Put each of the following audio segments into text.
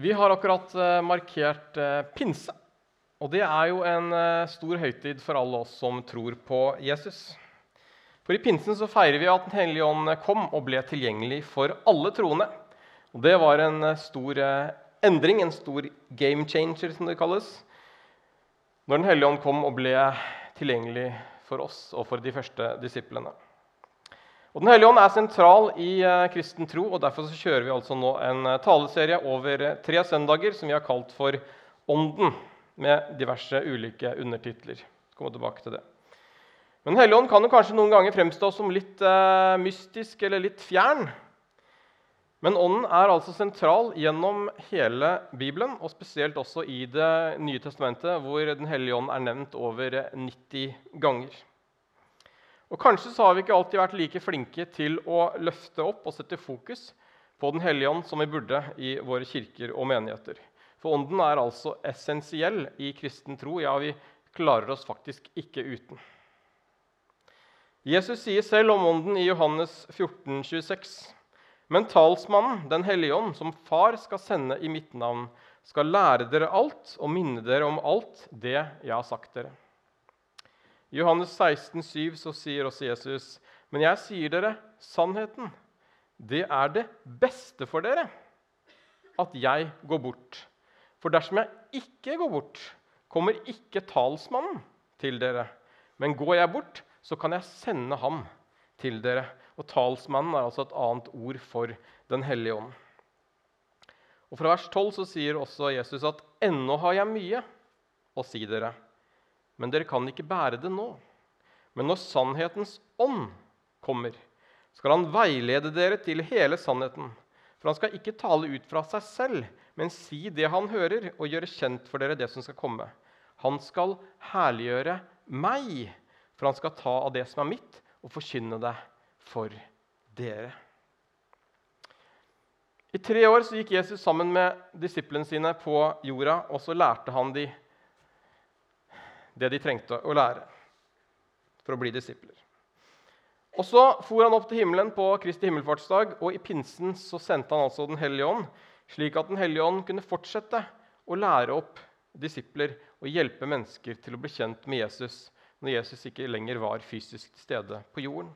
Vi har akkurat eh, markert eh, pinse. Og det er jo en eh, stor høytid for alle oss som tror på Jesus. For i pinsen så feirer vi at Den hellige ånd kom og ble tilgjengelig for alle troende. Og det var en stor endring, en stor game changer, som det kalles. Når Den hellige ånd kom og ble tilgjengelig for oss og for de første disiplene. Og Den hellige ånd er sentral i eh, kristen tro, og derfor så kjører vi altså nå en eh, taleserie over eh, tre søndager som vi har kalt for Ånden, med diverse ulike undertitler. Komme tilbake til det. Men Den hellige ånd kan jo kanskje noen ganger fremstå som litt mystisk eller litt fjern. Men Ånden er altså sentral gjennom hele Bibelen, og spesielt også i Det nye testamentet, hvor Den hellige ånd er nevnt over 90 ganger. Og Kanskje så har vi ikke alltid vært like flinke til å løfte opp og sette fokus på Den hellige ånd som vi burde i våre kirker og menigheter. For Ånden er altså essensiell i kristen tro. Ja, vi klarer oss faktisk ikke uten. Jesus sier selv om Ånden i Johannes 14, 26. Men talsmannen, Den hellige ånd, som Far skal sende i mitt navn, skal lære dere alt og minne dere om alt det jeg har sagt dere. I Johannes 16, 7 så sier også Jesus.: Men jeg sier dere sannheten. Det er det beste for dere at jeg går bort. For dersom jeg ikke går bort, kommer ikke talsmannen til dere. Men går jeg bort, så kan jeg sende ham til dere. Og talsmannen er altså et annet ord for Den hellige ånd. Og Fra vers 12 så sier også Jesus at ennå har jeg mye å si dere men dere kan ikke bære det nå. Men når sannhetens ånd kommer, skal han veilede dere til hele sannheten. For han skal ikke tale ut fra seg selv, men si det han hører, og gjøre kjent for dere det som skal komme. Han skal herliggjøre meg, for han skal ta av det som er mitt, og forkynne det for dere. I tre år gikk Jesus sammen med disiplene sine på jorda, og så lærte han dem det de trengte å lære for å bli disipler. Og Så for han opp til himmelen på Kristi himmelfartsdag, og i pinsen så sendte han altså Den hellige ånd, slik at Den hellige ånd kunne fortsette å lære opp disipler og hjelpe mennesker til å bli kjent med Jesus når Jesus ikke lenger var fysisk til stede på jorden.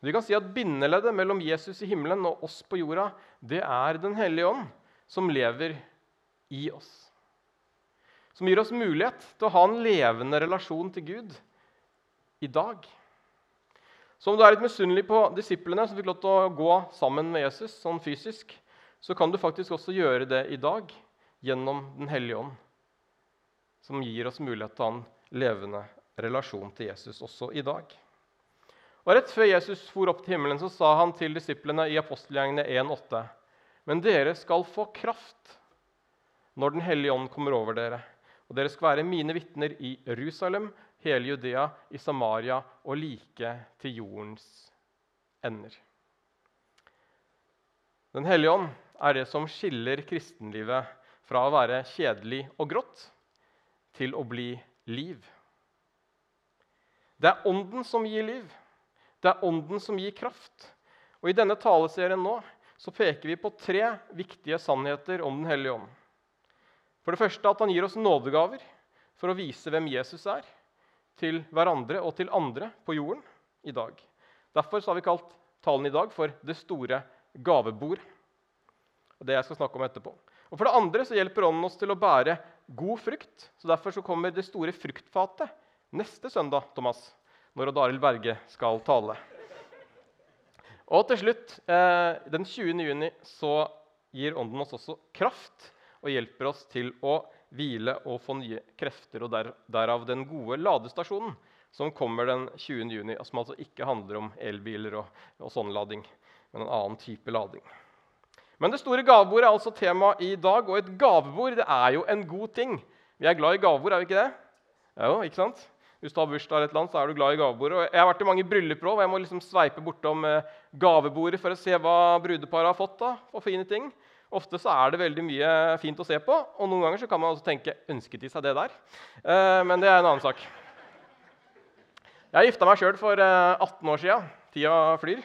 Vi kan si at Bindeleddet mellom Jesus i himmelen og oss på jorda, det er Den hellige ånd, som lever i oss som gir oss mulighet til å ha en levende relasjon til Gud i dag. Så om du er litt misunnelig på disiplene som fikk lov til å gå sammen med Jesus sånn fysisk, så kan du faktisk også gjøre det i dag gjennom Den hellige ånd, som gir oss mulighet til å ha en levende relasjon til Jesus også i dag. Og Rett før Jesus for opp til himmelen, så sa han til disiplene i apostelgjengene 1,8.: Men dere skal få kraft når Den hellige ånd kommer over dere. Og dere skal være mine vitner i Jerusalem, hele Judea, i Samaria og like til jordens ender. Den hellige ånd er det som skiller kristenlivet fra å være kjedelig og grått til å bli liv. Det er Ånden som gir liv. Det er Ånden som gir kraft. Og I denne taleserien nå så peker vi på tre viktige sannheter om Den hellige ånd. For det første at han gir oss nådegaver for å vise hvem Jesus er, til hverandre og til andre på jorden i dag. Derfor har vi kalt talen i dag for 'Det store gavebord'. Det jeg skal snakke om etterpå. Og For det andre så hjelper Ånden oss til å bære god frukt. så Derfor så kommer det store fruktfatet neste søndag, Thomas, når Odd Arild Berge skal tale. Og til slutt, eh, den 20. juni, så gir Ånden oss også kraft og hjelper oss til å hvile og få nye krefter. Og der, derav den gode ladestasjonen som kommer den 20. juni, som altså ikke handler om elbiler og, og sånn lading, men en annen type lading. Men det store gavebordet er altså tema i dag, og et gavebord det er jo en god ting. Vi er glad i gavebord, er vi ikke det? Jo, ikke sant? Hvis du har bursdag, eller et annet, så er du glad i gavebordet. Jeg har vært i mange brylluper hvor jeg må liksom sveipe bortom eh, gavebordet for å se hva brudeparet har fått da, og fine ting. Ofte så er det veldig mye fint å se på, og noen ganger så kan man også tenke ønsket de seg det der? Eh, men det er en annen sak. Jeg gifta meg sjøl for 18 eh, år sia. Tida flyr.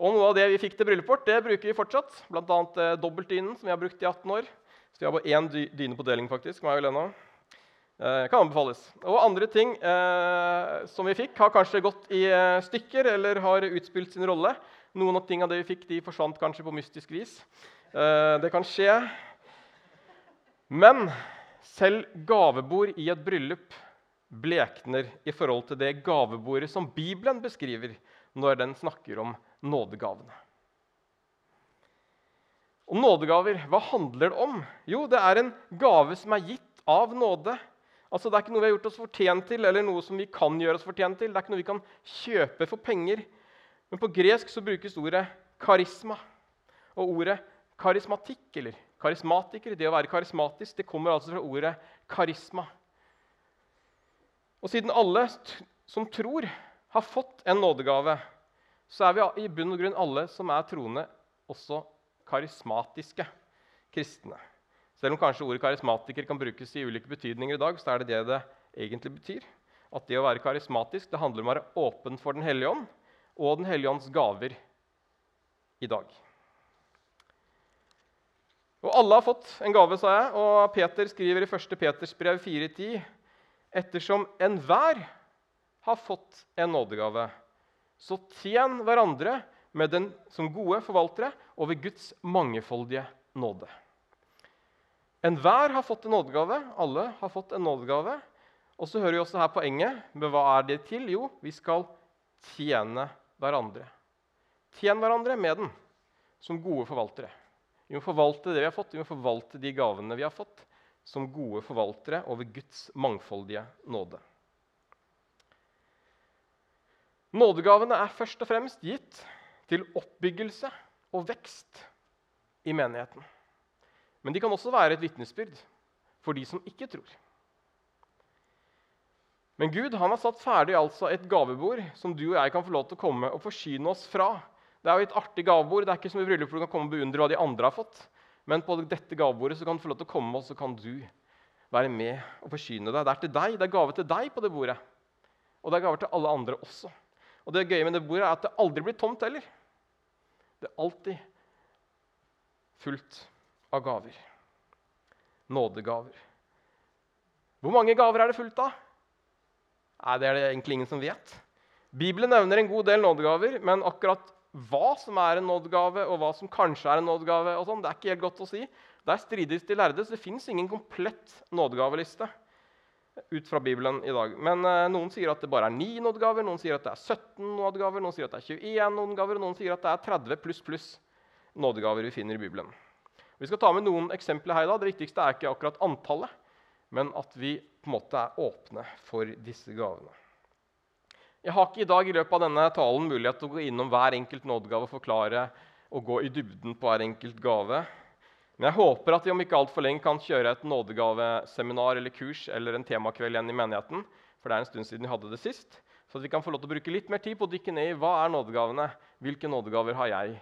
Og noe av det vi fikk til bryllupet vårt, det bruker vi fortsatt. Bl.a. Eh, dobbeltdynen, som vi har brukt i 18 år. Så vi har bare én dy dyne på deling, faktisk. meg og Lena. Eh, kan anbefales. Og andre ting eh, som vi fikk, har kanskje gått i eh, stykker eller har utspilt sin rolle. Noen av tingene vi fikk, de forsvant kanskje på mystisk vis. Eh, det kan skje. Men selv gavebord i et bryllup blekner i forhold til det gavebordet som Bibelen beskriver når den snakker om nådegavene. Og nådegaver, hva handler det om? Jo, det er en gave som er gitt av nåde. Altså, Det er ikke noe vi har gjort oss fortjent til, eller noe som vi kan gjøre oss fortjent til. Det er ikke noe vi kan kjøpe for penger. Men på gresk så brukes ordet karisma. Og ordet karismatikk, eller karismatiker, det å være karismatisk, det kommer altså fra ordet karisma. Og siden alle som tror, har fått en nådegave, så er vi i bunn og grunn alle som er troende, også karismatiske kristne. Selv om kanskje ordet karismatiker kan brukes i ulike betydninger i dag, så er det det det egentlig betyr. At det å være karismatisk det handler om å være åpen for Den hellige ånd og Den hellige ånds gaver i dag. Og alle har fått en gave, sa jeg. Og Peter skriver i 1. Peters brev 4.10.: Ettersom enhver har fått en nådegave, så tjen hverandre med den som gode forvaltere over Guds mangefoldige nåde. Enhver har fått en nådegave. Alle har fått en nådegave. Og så hører vi også her poenget. Men hva er det til? Jo, vi skal tjene hverandre. Tjen hverandre med den som gode forvaltere. Vi må forvalte det vi har fått, vi må forvalte de gavene vi har fått, som gode forvaltere over Guds mangfoldige nåde. Nådegavene er først og fremst gitt til oppbyggelse og vekst i menigheten. Men de kan også være et vitnesbyrd for de som ikke tror. Men Gud han har satt ferdig altså et gavebord som du og jeg kan få lov til å komme og forsyne oss fra. Det er jo et artig gavebord. Det er ikke som i bryllup hvor du kan komme og beundre hva de andre har fått. Men på dette gavebordet så kan du få lov til å komme, og så kan du være med og forsyne deg. Det er til deg, det er gave til deg på det bordet. Og det er gaver til alle andre også. Og det gøye med det bordet er at det aldri blir tomt heller. Det er alltid fullt av gaver. Nådegaver. Hvor mange gaver er det fullt av? Nei, Det er det egentlig ingen som vet. Bibelen nevner en god del nådegaver, men akkurat hva som er en nådgave, og hva som kanskje er en nådgave. og sånn, det er ikke helt godt å si. Der strides de lærde, så det fins ingen komplett nådegaveliste ut fra Bibelen i dag. Men eh, noen sier at det bare er 9 nådgaver, noen sier at det er 17 nådgaver, noen sier at det er 21 nådgaver, og noen sier at det er 30 pluss pluss nådgaver vi finner i Bibelen. Vi skal ta med noen eksempler her. i dag. Det viktigste er ikke akkurat antallet, men at vi på en måte er åpne for disse gavene. Jeg har ikke i dag i løpet av denne talen mulighet til å gå innom hver enkelt nådegave og forklare og gå i dybden på hver enkelt gave. Men jeg håper at vi om ikke altfor lenge kan kjøre et nådegaveseminar eller kurs eller en temakveld igjen i menigheten. For det er en stund siden vi hadde det sist. Så at vi kan få lov til å bruke litt mer tid på å dykke ned i hva er nådegavene, hvilke nådegaver har jeg,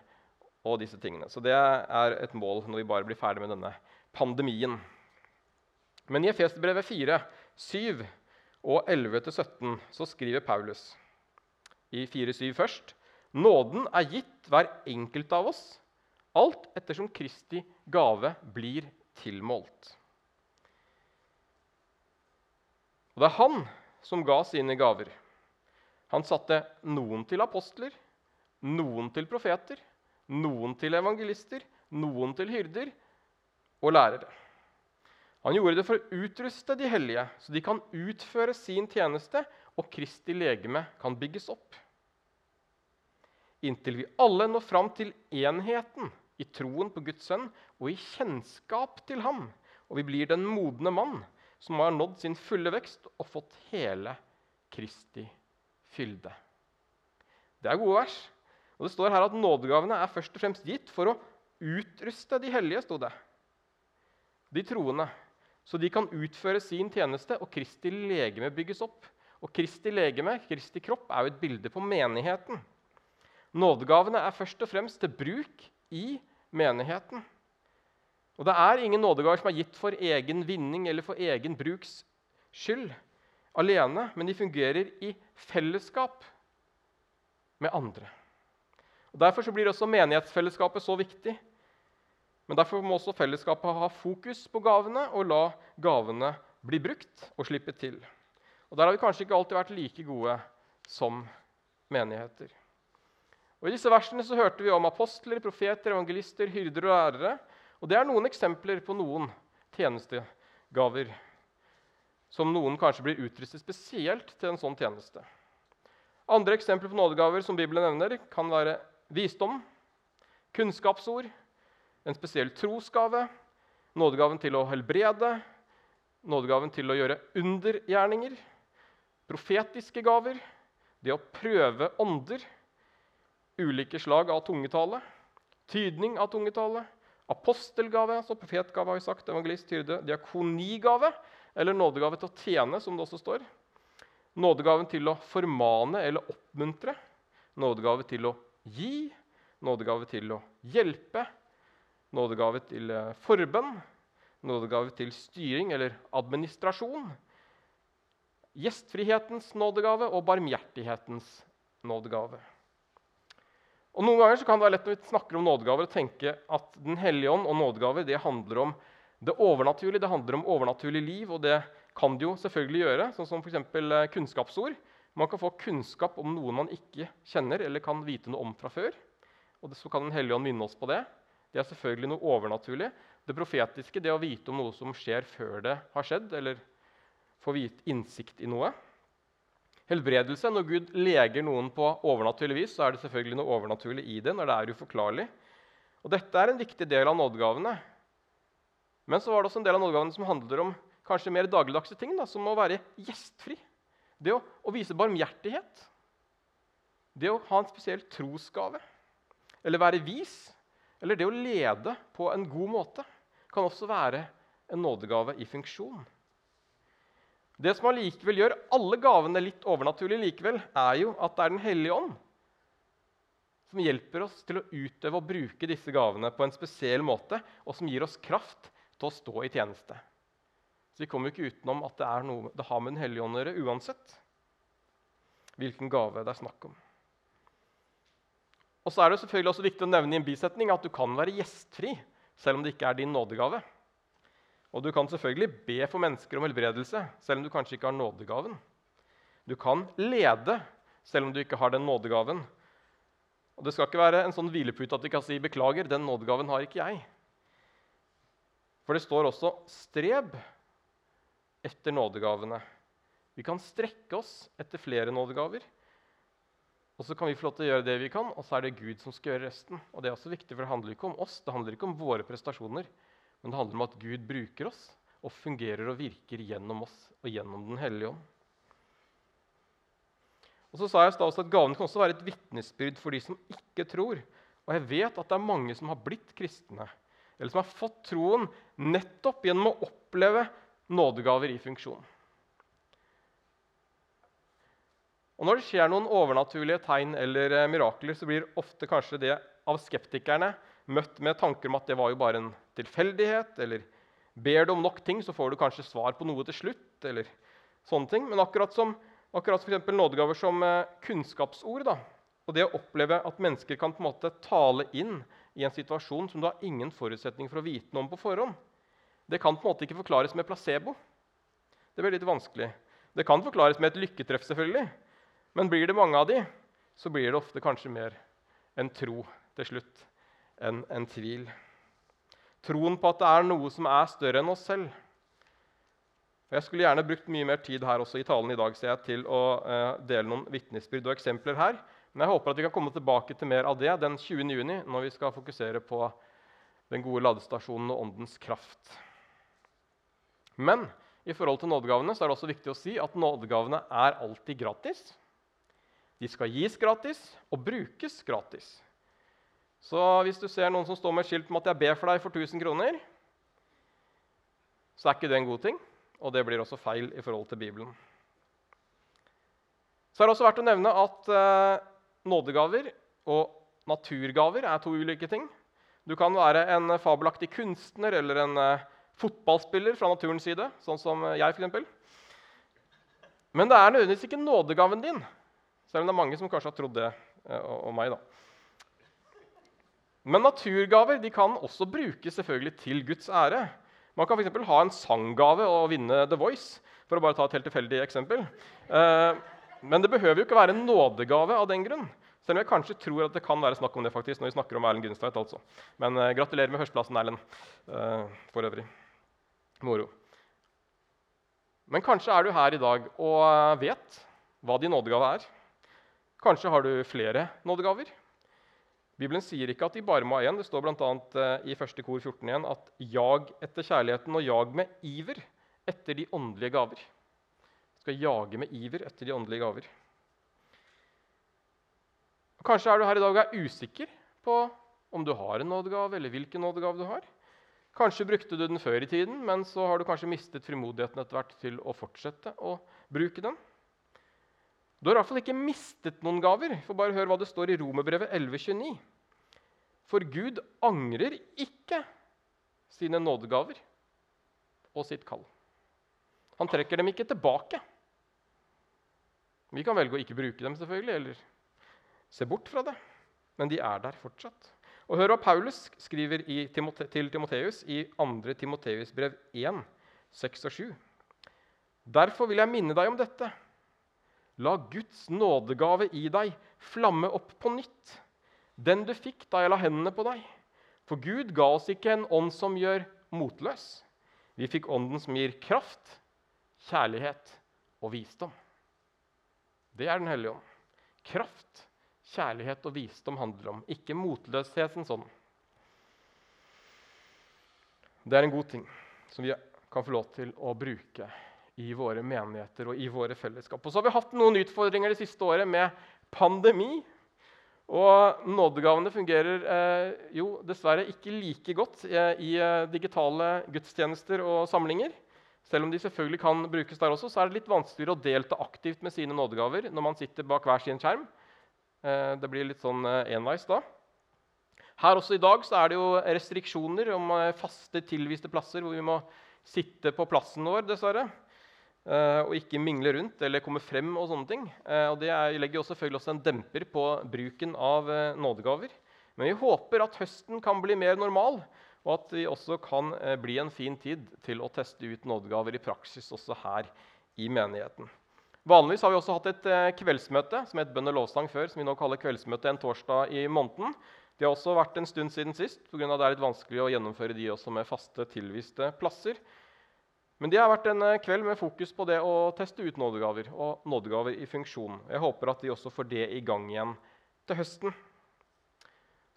og disse tingene. Så det er et mål når vi bare blir ferdig med denne pandemien. Men i Efesbrevet 4, 7 og 11-17 så skriver Paulus i 4-7 først Nåden er gitt hver enkelt av oss, alt ettersom Kristi gave blir tilmålt. Og det er han som ga sine gaver. Han satte noen til apostler, noen til profeter, noen til evangelister, noen til hyrder og lærere. Han gjorde det for å utruste de hellige, så de kan utføre sin tjeneste, og Kristi legeme kan bygges opp. Inntil vi alle når fram til enheten i troen på Guds sønn og i kjennskap til ham, og vi blir den modne mann som har nådd sin fulle vekst og fått hele Kristi fylde. Det er gode vers. Og Det står her at nådegavene er først og fremst gitt for å utruste de hellige. Stod det. De troende så de kan utføre sin tjeneste, og Kristi legeme bygges opp. Og Kristi legeme, Kristi kropp, er jo et bilde på menigheten. Nådegavene er først og fremst til bruk i menigheten. Og det er ingen nådegaver som er gitt for egen vinning eller for egen bruks skyld alene, men de fungerer i fellesskap med andre. Og Derfor blir også menighetsfellesskapet så viktig. Men derfor må også fellesskapet ha fokus på gavene og la gavene bli brukt og slippe til. Og Der har vi kanskje ikke alltid vært like gode som menigheter. Og I disse versene så hørte vi om apostler, profeter, evangelister, hyrder og lærere. Og Det er noen eksempler på noen tjenestegaver som noen kanskje blir utrustet spesielt til en sånn tjeneste. Andre eksempler på nådegaver som Bibelen nevner, kan være visdom, kunnskapsord, en spesiell trosgave, nådegaven til å helbrede, nådegaven til å gjøre undergjerninger, profetiske gaver, det å prøve ånder, ulike slag av tungetale, tydning av tungetale, apostelgave, altså profetgave, har vi sagt, evangelist, hyrde, diakonigave, eller nådegave til å tjene, som det også står. Nådegaven til å formane eller oppmuntre, nådegave til å gi, nådegave til å hjelpe, nådegave til eh, forbønn, nådegave til styring eller administrasjon, gjestfrihetens nådegave og barmhjertighetens nådegave. Og Noen ganger kan det være lett når vi snakker om nådegaver, å tenke at Den hellige ånd og nådegaver det handler om det overnaturlige. Det handler om overnaturlig liv, og det kan det jo selvfølgelig gjøre. Sånn som f.eks. Eh, kunnskapsord. Man kan få kunnskap om noe man ikke kjenner eller kan vite noe om fra før. Og Så kan Den hellige ånd minne oss på det. Det er selvfølgelig noe overnaturlig. Det profetiske, det å vite om noe som skjer før det har skjedd, eller få innsikt i noe. Helbredelse. Når Gud leger noen på overnaturlig vis, så er det selvfølgelig noe overnaturlig i det. når det er uforklarlig. Og Dette er en viktig del av nådegavene. Men så var det også en del av nådegavene som handler om kanskje mer dagligdagse ting, da, som å være gjestfri. Det å, å, vise barmhjertighet. Det å ha en spesiell trosgave. Eller være vis. Eller det å lede på en god måte kan også være en nådegave i funksjon. Det som allikevel gjør alle gavene litt overnaturlige, likevel, er jo at det er Den hellige ånd som hjelper oss til å utøve og bruke disse gavene på en spesiell måte, og som gir oss kraft til å stå i tjeneste. Så Vi kommer jo ikke utenom at det, er noe, det har med Den hellige ånd å gjøre uansett hvilken gave det er snakk om. Og så er det selvfølgelig også viktig å nevne i en bisetning at du kan være gjestfri selv om det ikke er din nådegave. Og du kan selvfølgelig be for mennesker om helbredelse, selv om du kanskje ikke har nådegaven. Du kan lede, selv om du ikke har den nådegaven. Og Det skal ikke være en sånn hvilepute at du kan si 'beklager, den nådegaven har ikke jeg'. For det står også 'streb etter nådegavene'. Vi kan strekke oss etter flere nådegaver. Og så kan vi få lov til å gjøre det vi kan, og så er det Gud som skal gjøre resten. Og Det er også viktig, for det handler ikke om oss, det handler ikke om våre prestasjoner. Men det handler om at Gud bruker oss og fungerer og virker gjennom oss og gjennom Den hellige ånd. Og så sa jeg også at Gaven kan også være et vitnesbyrd for de som ikke tror. Og jeg vet at det er mange som har blitt kristne, eller som har fått troen nettopp gjennom å oppleve nådegaver i funksjon. Og Når det skjer noen overnaturlige tegn eller eh, mirakler, så blir ofte kanskje det av skeptikerne møtt med tanker om at det var jo bare en tilfeldighet. Eller ber du om nok ting, så får du kanskje svar på noe til slutt. eller sånne ting. Men akkurat som akkurat for nådegaver som eh, kunnskapsord da, og det å oppleve at mennesker kan på en måte tale inn i en situasjon som du har ingen forutsetning for å vite noe om på forhånd, det kan på en måte ikke forklares med placebo. Det blir litt vanskelig. Det kan forklares med et lykketreff, selvfølgelig. Men blir det mange av de, så blir det ofte kanskje mer en tro til slutt enn en tvil. Troen på at det er noe som er større enn oss selv. Jeg skulle gjerne brukt mye mer tid her også i talen i dag jeg, til å eh, dele noen vitnesbyrd og eksempler her. Men jeg håper at vi kan komme tilbake til mer av det den 20. juni, når vi skal fokusere på den gode ladestasjonen og åndens kraft. Men i forhold til nådegavene så er det også viktig å si at nådegavene er alltid gratis. De skal gis gratis og brukes gratis. Så hvis du ser noen som står med et skilt om at jeg ber for deg for 1000 kroner, så er ikke det en god ting. Og det blir også feil i forhold til Bibelen. Så er det også verdt å nevne at eh, nådegaver og naturgaver er to ulike ting. Du kan være en fabelaktig kunstner eller en eh, fotballspiller fra naturens side, sånn som jeg f.eks. Men det er nødvendigvis ikke nådegaven din, selv om det er mange som kanskje har trodd det eh, om meg. da. Men naturgaver de kan også brukes selvfølgelig til Guds ære. Man kan f.eks. ha en sanggave og vinne The Voice, for å bare ta et helt tilfeldig eksempel. Eh, men det behøver jo ikke være en nådegave av den grunn. Selv om jeg kanskje tror at det kan være snakk om det faktisk, når vi snakker om Erlend Gunstveit. Altså. Men eh, gratulerer med førsteplassen, Erlend. Eh, for øvrig. Moro. Men kanskje er du her i dag og vet hva din nådegave er. Kanskje har du flere nådegaver. Bibelen sier ikke at de bare må ha én. Det står bl.a. Eh, i 1. kor 14.1 at 'jag etter kjærligheten og jag med iver etter de åndelige gaver'. Du skal jage med iver etter de åndelige gaver. Kanskje er du her i dag og er usikker på om du har en nådegave, eller hvilken nådegave du har. Kanskje brukte du den før i tiden, men så har du kanskje mistet frimodigheten etter hvert til å fortsette å bruke den. Du har i hvert fall ikke mistet noen gaver. For bare hør hva det står i Romerbrevet 11,29. For Gud angrer ikke sine nådegaver og sitt kall. Han trekker dem ikke tilbake. Vi kan velge å ikke bruke dem, selvfølgelig, eller se bort fra det. Men de er der fortsatt. Og Hør hva Paulus skriver Timote til Timoteus i 2. Timoteus brev 1, 6 og 7. Derfor vil jeg minne deg om dette. La Guds nådegave i deg flamme opp på nytt, den du fikk da jeg la hendene på deg. For Gud ga oss ikke en ånd som gjør motløs. Vi fikk ånden som gir kraft, kjærlighet og visdom. Det er Den hellige ånd. Kraft, kjærlighet og visdom handler om, ikke motløsheten sånn. Det er en god ting som vi kan få lov til å bruke i våre menigheter og i våre fellesskap. Og så har vi hatt noen utfordringer det siste året med pandemi. Og nådegavene fungerer eh, jo dessverre ikke like godt eh, i eh, digitale gudstjenester og samlinger. Selv om de selvfølgelig kan brukes der også, så er det litt vanskeligere å delta aktivt med sine nådegaver når man sitter bak hver sin skjerm. Eh, det blir litt sånn eh, enveis da. Her også i dag så er det jo restriksjoner om eh, faste, tilviste plasser hvor vi må sitte på plassen vår, dessverre. Og ikke mingle rundt eller komme frem. og sånne ting. Og Det legger jo selvfølgelig også en demper på bruken av nådegaver. Men vi håper at høsten kan bli mer normal, og at vi også kan bli en fin tid til å teste ut nådegaver i praksis også her i menigheten. Vanligvis har vi også hatt et eh, kveldsmøte som het bønn og lovsang før, som vi nå kaller kveldsmøte en torsdag i måneden. Det har også vært en stund siden sist, pga. det er litt vanskelig å gjennomføre de også med faste, tilviste plasser. Men det har vært en eh, kveld med fokus på det å teste ut nådegaver og nådegaver i funksjon. Jeg håper at de også får det i gang igjen til høsten.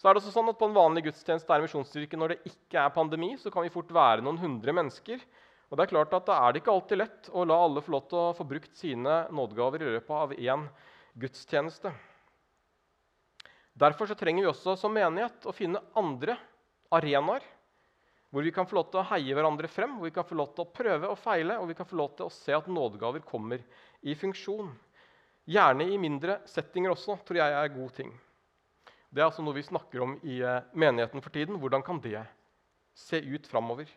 Så er det også sånn at På en vanlig gudstjeneste er misjonsstyrke når det ikke er pandemi, så kan vi fort være noen hundre mennesker. Og det er klart at Da er det ikke alltid lett å la alle få lov til å få brukt sine nådegaver i løpet av én gudstjeneste. Derfor så trenger vi også som menighet å finne andre arenaer hvor vi kan få lov til å heie hverandre frem, hvor vi kan få lov til å prøve og feile, og vi kan få lov til å se at nådegaver kommer i funksjon. Gjerne i mindre settinger også, tror jeg er god ting. Det er altså noe vi snakker om i eh, menigheten for tiden. Hvordan kan det se ut framover?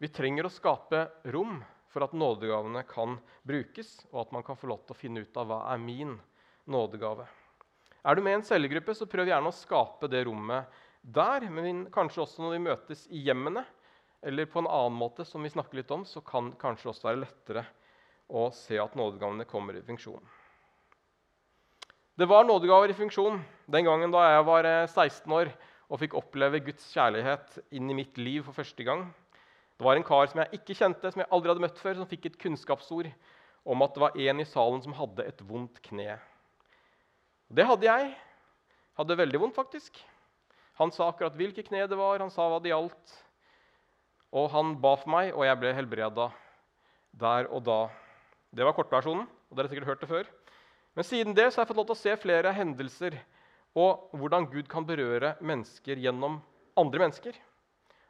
Vi trenger å skape rom for at nådegavene kan brukes, og at man kan få lov til å finne ut av hva er min nådegave. Er du med i en cellegruppe, så prøv gjerne å skape det rommet der. Men kanskje også når vi møtes i hjemmene, eller på en annen måte, som vi snakker litt om, så kan det kanskje også være lettere å se at nådegavene kommer i funksjon. Det var nådegaver i funksjon den gangen da jeg var 16 eh, år og fikk oppleve Guds kjærlighet inn i mitt liv for første gang. Det var en kar som jeg ikke kjente, som jeg aldri hadde møtt før, som fikk et kunnskapsord om at det var en i salen som hadde et vondt kne. Det hadde jeg. Hadde veldig vondt, faktisk. Han sa akkurat hvilke kne det var, han sa hva det gjaldt. Og han ba for meg, og jeg ble helbreda der og da. Det var kortversjonen. og dere har sikkert hørt det før. Men siden det så har jeg fått lov til å se flere hendelser og hvordan Gud kan berøre mennesker gjennom andre mennesker.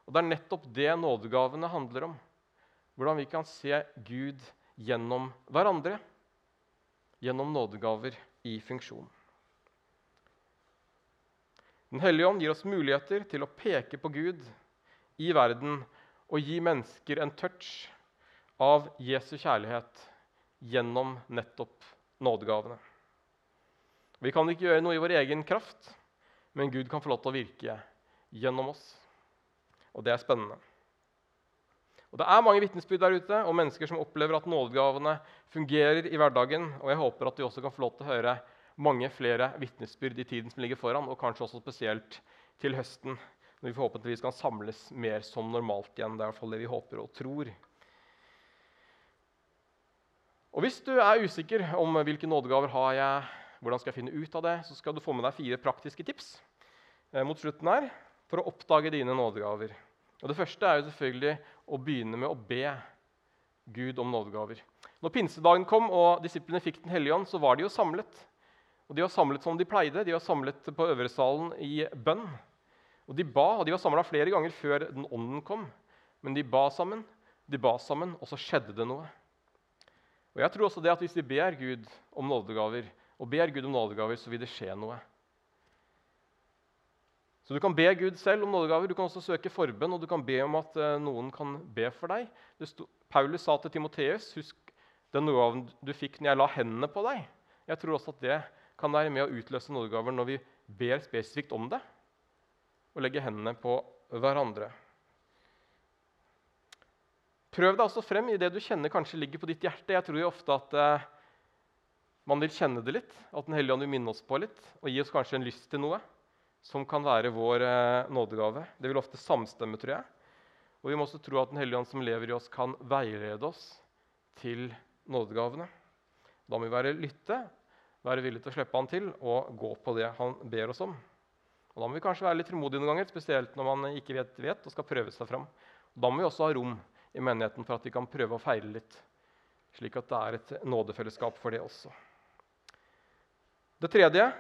Og Det er nettopp det nådegavene handler om. Hvordan vi kan se Gud gjennom hverandre. Gjennom nådegaver i funksjon. Den hellige ånd gir oss muligheter til å peke på Gud i verden og gi mennesker en touch av Jesu kjærlighet gjennom nettopp nådegavene. Vi kan ikke gjøre noe i vår egen kraft, men Gud kan få lov til å virke gjennom oss. Og det er spennende. Og Det er mange vitnesbyrd der ute om mennesker som opplever at nådegavene fungerer i hverdagen. Og jeg håper at vi også kan få lov til å høre mange flere vitnesbyrd i tiden som ligger foran, og kanskje også spesielt til høsten, når vi forhåpentligvis kan samles mer som normalt igjen. Det er i hvert fall det vi håper og tror. Og Hvis du er usikker om hvilke nådegaver har jeg, hvordan skal jeg finne ut av det, så skal du få med deg fire praktiske tips eh, mot slutten her for å oppdage dine nådegaver. Og Det første er jo selvfølgelig å begynne med å be Gud om nådegaver. Når pinsedagen kom og disiplene fikk Den hellige ånd, så var de jo samlet. Og De var samlet som de pleide. De var samlet på øvresalen i bønn. Og De ba, og de var samla flere ganger før den ånden kom. Men de ba sammen, de ba sammen, og så skjedde det noe. Og jeg tror også det at Hvis vi ber Gud om nådegaver, og ber Gud om nådegaver, så vil det skje noe. Så Du kan be Gud selv om nådegaver, du kan også søke forbønn, og du kan be om at uh, noen kan be for deg. Stod, Paulus sa til Timoteus, husk den nådegaven du fikk når jeg la hendene på deg. Jeg tror også at det kan være med å utløse nådegaver når vi ber spesifikt om det, og legger hendene på hverandre. Prøv deg også frem i det du kjenner kanskje ligger på ditt hjerte. Jeg tror jo ofte at eh, man vil kjenne det litt, at Den hellige ånd vil minne oss på litt og gi oss kanskje en lyst til noe som kan være vår eh, nådegave. Det vil ofte samstemme, tror jeg. Og vi må også tro at Den hellige ånd som lever i oss, kan veilede oss til nådegavene. Da må vi være lytte, være villig til å slippe han til og gå på det han ber oss om. Og Da må vi kanskje være litt tålmodige noen ganger, spesielt når man ikke vet, vet og skal prøve seg fram. Da må vi også ha rom i menigheten for at vi kan prøve å feile litt, slik at det er et nådefellesskap for det også. Det tredje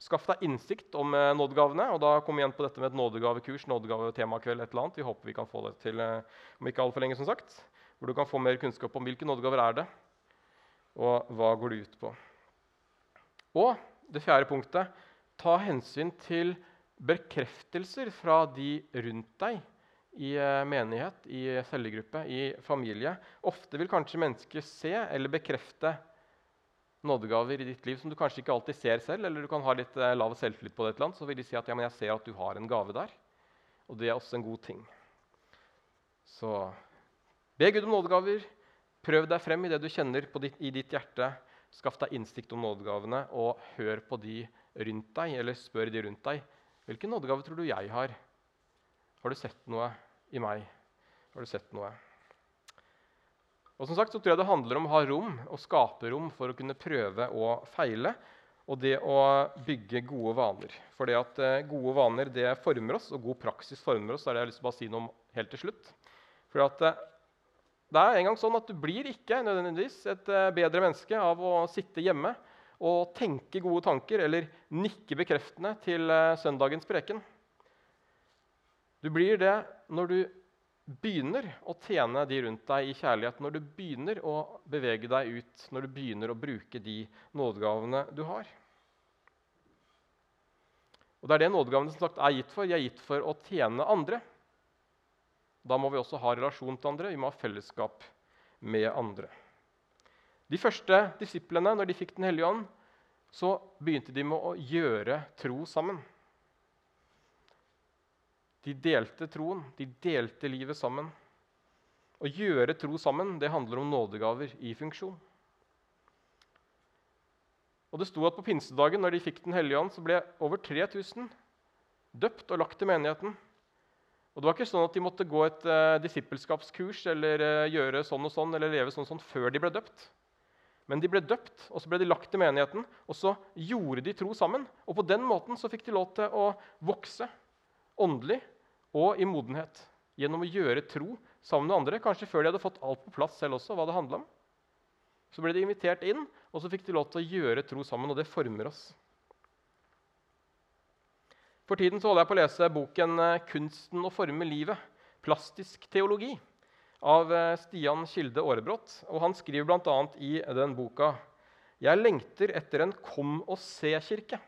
Skaff deg innsikt om eh, nådegavene. og Da kom vi igjen på dette med et nådegavekurs, nådegavetemakveld, et eller annet. Vi håper vi kan få det til eh, om ikke altfor lenge, som sagt. Hvor du kan få mer kunnskap om hvilke nådegaver er det og hva går det ut på. Og det fjerde punktet ta hensyn til bekreftelser fra de rundt deg i eh, menighet, i cellegruppe, i familie. Ofte vil kanskje mennesker se eller bekrefte nådegaver i ditt liv som du kanskje ikke alltid ser selv, eller du kan ha litt eh, lav selvtillit på det, eller annet, så vil de si at ja, men jeg ser at du har en gave der. Og det er også en god ting. Så be Gud om nådegaver. Prøv deg frem i det du kjenner ditt, i ditt hjerte. Skaff deg innsikt om nådegavene, og hør på de rundt deg, eller spør de rundt deg. Hvilken nådegave tror du jeg har? Har du sett noe i meg? Har du sett noe? Og som sagt så tror jeg Det handler om å ha rom og skape rom for å kunne prøve og feile. Og det å bygge gode vaner. For det at eh, gode vaner det former oss, og god praksis former oss. Det er det jeg har lyst til å si noe om helt til slutt. For at, eh, det er en gang sånn at Du blir ikke nødvendigvis et eh, bedre menneske av å sitte hjemme og tenke gode tanker eller nikke bekreftende til søndagens preken. Du blir det når du begynner å tjene de rundt deg i kjærlighet, når du begynner å bevege deg ut, når du begynner å bruke de nådegavene du har. Og Det er det nådegavene som sagt er gitt for. De er gitt for å tjene andre. Da må vi også ha relasjon til andre, vi må ha fellesskap med andre. De første disiplene, når de fikk Den hellige ånd, så begynte de med å gjøre tro sammen. De delte troen, de delte livet sammen. Å gjøre tro sammen det handler om nådegaver i funksjon. Og Det sto at på pinsedagen når de fikk Den hellige ånd, så ble over 3000 døpt og lagt til menigheten. Og Det var ikke sånn at de måtte gå et uh, disippelskapskurs eller uh, gjøre sånn og sånn, eller leve sånn og sånn før de ble døpt. Men de ble døpt, og så ble de lagt til menigheten, og så gjorde de tro sammen. Og På den måten så fikk de lov til å vokse åndelig og i modenhet. Gjennom å gjøre tro sammen med andre, kanskje før de hadde fått alt på plass selv også. hva det om. Så ble de invitert inn, og så fikk de lov til å gjøre tro sammen. Og det former oss. For tiden så holder jeg på å lese boken eh, 'Kunsten å forme livet'. Plastisk teologi av eh, Stian Kilde Aarebrot. Og han skriver bl.a. i den boka Jeg lengter etter en kom og se-kirke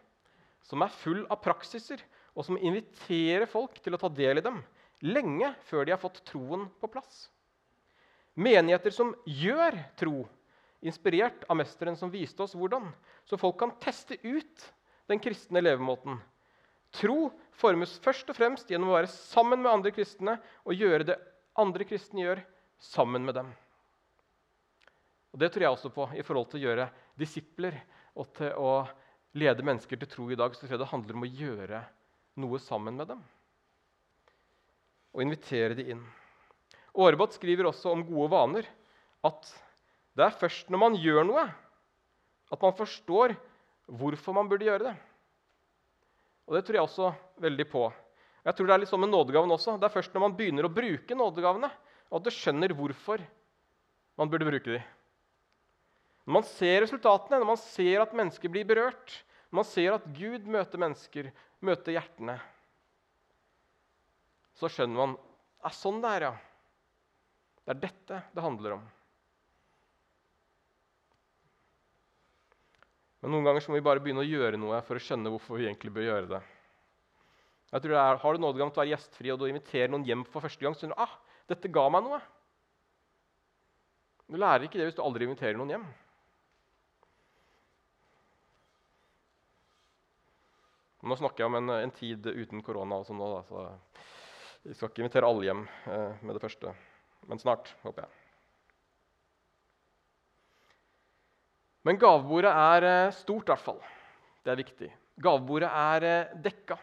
som er full av praksiser og som inviterer folk til å ta del i dem lenge før de har fått troen på plass. Menigheter som gjør tro, inspirert av mesteren som viste oss hvordan, så folk kan teste ut den kristne levemåten Tro formes først og fremst gjennom å være sammen med andre kristne og gjøre det andre kristne gjør, sammen med dem. Og Det tror jeg også på i forhold til å gjøre disipler og til å lede mennesker til tro i dag. Så tror jeg det handler om å gjøre noe sammen med dem og invitere dem inn. Aarebrot skriver også om gode vaner at det er først når man gjør noe, at man forstår hvorfor man burde gjøre det. Og Det tror jeg også veldig på. Jeg tror Det er litt sånn med nådegavene også. Det er først når man begynner å bruke nådegavene, at du skjønner hvorfor man burde bruke dem. Når man ser resultatene, når man ser at mennesker blir berørt, når man ser at Gud møter mennesker, møter hjertene, så skjønner man er sånn det er, ja. Det er dette det handler om. Men noen ganger må vi bare begynne å gjøre noe for å skjønne hvorfor vi egentlig bør gjøre det. Jeg tror det er, Har du nådegave til å være gjestfri og du inviterer noen hjem for første gang, så skjønner du ah, dette ga meg noe. Du lærer ikke det hvis du aldri inviterer noen hjem. Nå snakker jeg om en, en tid uten korona. og sånn nå, da, så Vi skal ikke invitere alle hjem eh, med det første, men snart, håper jeg. Men gavebordet er eh, stort, i hvert fall. Det er viktig. Gavebordet er eh, dekka.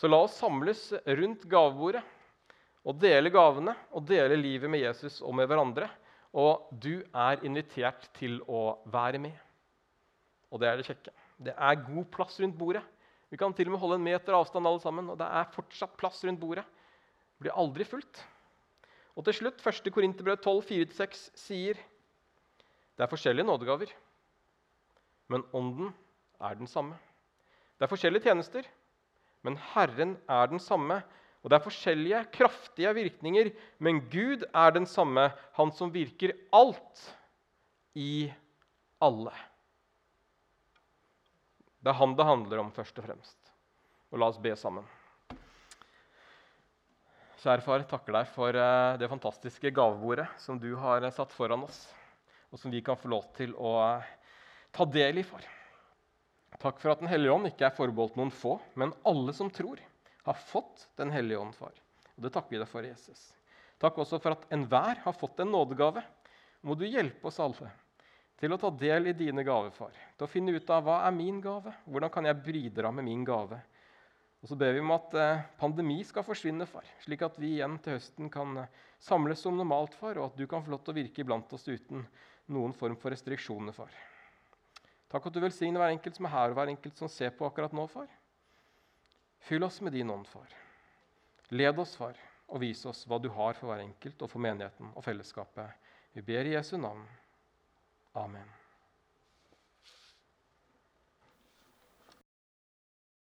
Så la oss samles rundt gavebordet og dele gavene og dele livet med Jesus og med hverandre. Og du er invitert til å være med. Og det er det kjekke. Det er god plass rundt bordet. Vi kan til og med holde en meter avstand, alle sammen, og det er fortsatt plass rundt bordet. Det blir aldri fullt. Og til slutt, 1. Korinterbrev 12, 4-6 sier det er forskjellige nådegaver, men ånden er den samme. Det er forskjellige tjenester, men Herren er den samme. Og det er forskjellige, kraftige virkninger, men Gud er den samme, han som virker alt i alle. Det er han det handler om først og fremst. Og la oss be sammen. Kjære far, takker deg for eh, det fantastiske gavebordet som du har satt foran oss og som vi kan få lov til å ta del i, far. Takk for at Den hellige ånd ikke er forbeholdt noen få, men alle som tror, har fått Den hellige ånd, far. Og Det takker vi deg for, Jesus. Takk også for at enhver har fått en nådegave. Må du hjelpe oss alle til å ta del i dine gaver, far. Til å finne ut av hva er min gave, hvordan kan jeg bidra med min gave. Og så ber vi om at eh, pandemi skal forsvinne, far, slik at vi igjen til høsten kan eh, samles som normalt, far, og at du kan få lov til å virke iblant oss uten noen form for restriksjoner, far. Takk at du velsigner hver enkelt som er her, og hver enkelt som ser på akkurat nå, far. Fyll oss med din ånd, far. Led oss, far, og vis oss hva du har for hver enkelt og for menigheten og fellesskapet. Vi ber i Jesu navn. Amen.